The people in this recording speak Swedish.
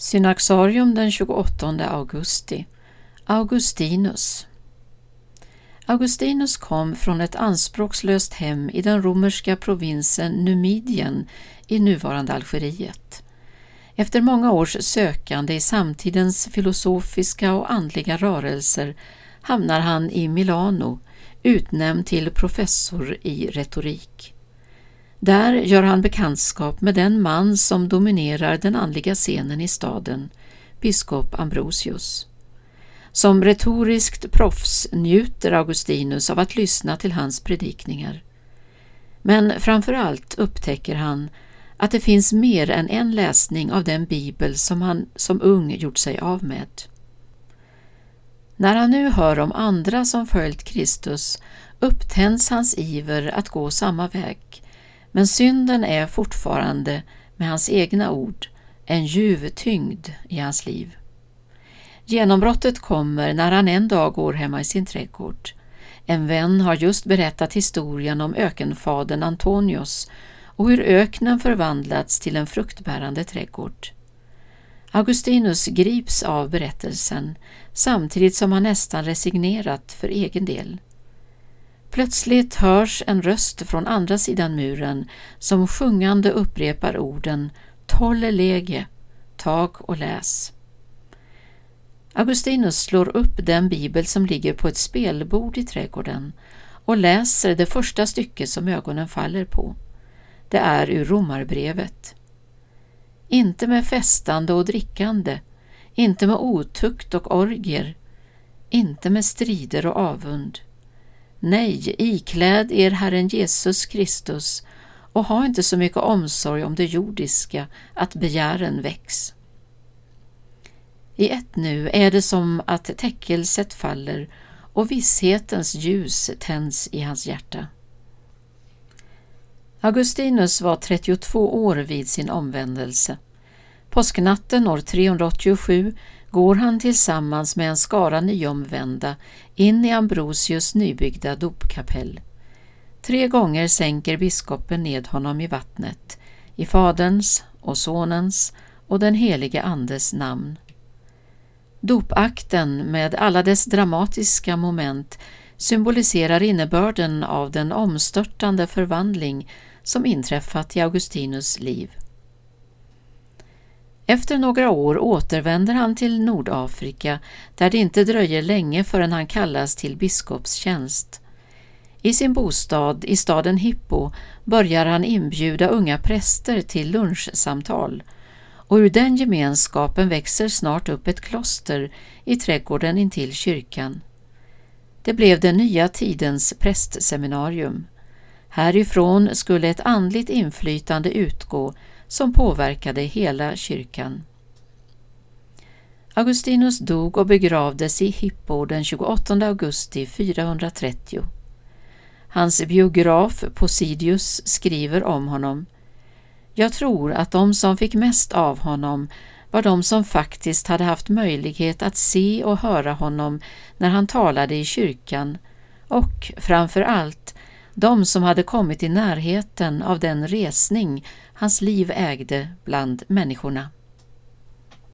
Synaxarium den 28 augusti Augustinus Augustinus kom från ett anspråkslöst hem i den romerska provinsen Numidien i nuvarande Algeriet. Efter många års sökande i samtidens filosofiska och andliga rörelser hamnar han i Milano, utnämnd till professor i retorik. Där gör han bekantskap med den man som dominerar den andliga scenen i staden, biskop Ambrosius. Som retoriskt proffs njuter Augustinus av att lyssna till hans predikningar. Men framför allt upptäcker han att det finns mer än en läsning av den bibel som han som ung gjort sig av med. När han nu hör om andra som följt Kristus upptänds hans iver att gå samma väg men synden är fortfarande, med hans egna ord, en ljuv tyngd i hans liv. Genombrottet kommer när han en dag går hemma i sin trädgård. En vän har just berättat historien om ökenfadern Antonius och hur öknen förvandlats till en fruktbärande trädgård. Augustinus grips av berättelsen samtidigt som han nästan resignerat för egen del. Plötsligt hörs en röst från andra sidan muren som sjungande upprepar orden Tolle lege, tag och läs. Augustinus slår upp den bibel som ligger på ett spelbord i trädgården och läser det första stycket som ögonen faller på. Det är ur Romarbrevet. Inte med festande och drickande, inte med otukt och orgier, inte med strider och avund, Nej, ikläd er Herren Jesus Kristus och ha inte så mycket omsorg om det jordiska att begären väcks. I ett nu är det som att täckelset faller och visshetens ljus tänds i hans hjärta. Augustinus var 32 år vid sin omvändelse. Påsknatten år 387 går han tillsammans med en skara nyomvända in i Ambrosius nybyggda dopkapell. Tre gånger sänker biskopen ned honom i vattnet, i Faderns och Sonens och den helige Andes namn. Dopakten med alla dess dramatiska moment symboliserar innebörden av den omstörtande förvandling som inträffat i Augustinus liv. Efter några år återvänder han till Nordafrika där det inte dröjer länge förrän han kallas till biskopstjänst. I sin bostad i staden Hippo börjar han inbjuda unga präster till lunchsamtal och ur den gemenskapen växer snart upp ett kloster i trädgården intill kyrkan. Det blev den nya tidens prästseminarium. Härifrån skulle ett andligt inflytande utgå som påverkade hela kyrkan. Augustinus dog och begravdes i Hippo den 28 augusti 430. Hans biograf Posidius skriver om honom Jag tror att de som fick mest av honom var de som faktiskt hade haft möjlighet att se och höra honom när han talade i kyrkan och framför allt de som hade kommit i närheten av den resning hans liv ägde bland människorna.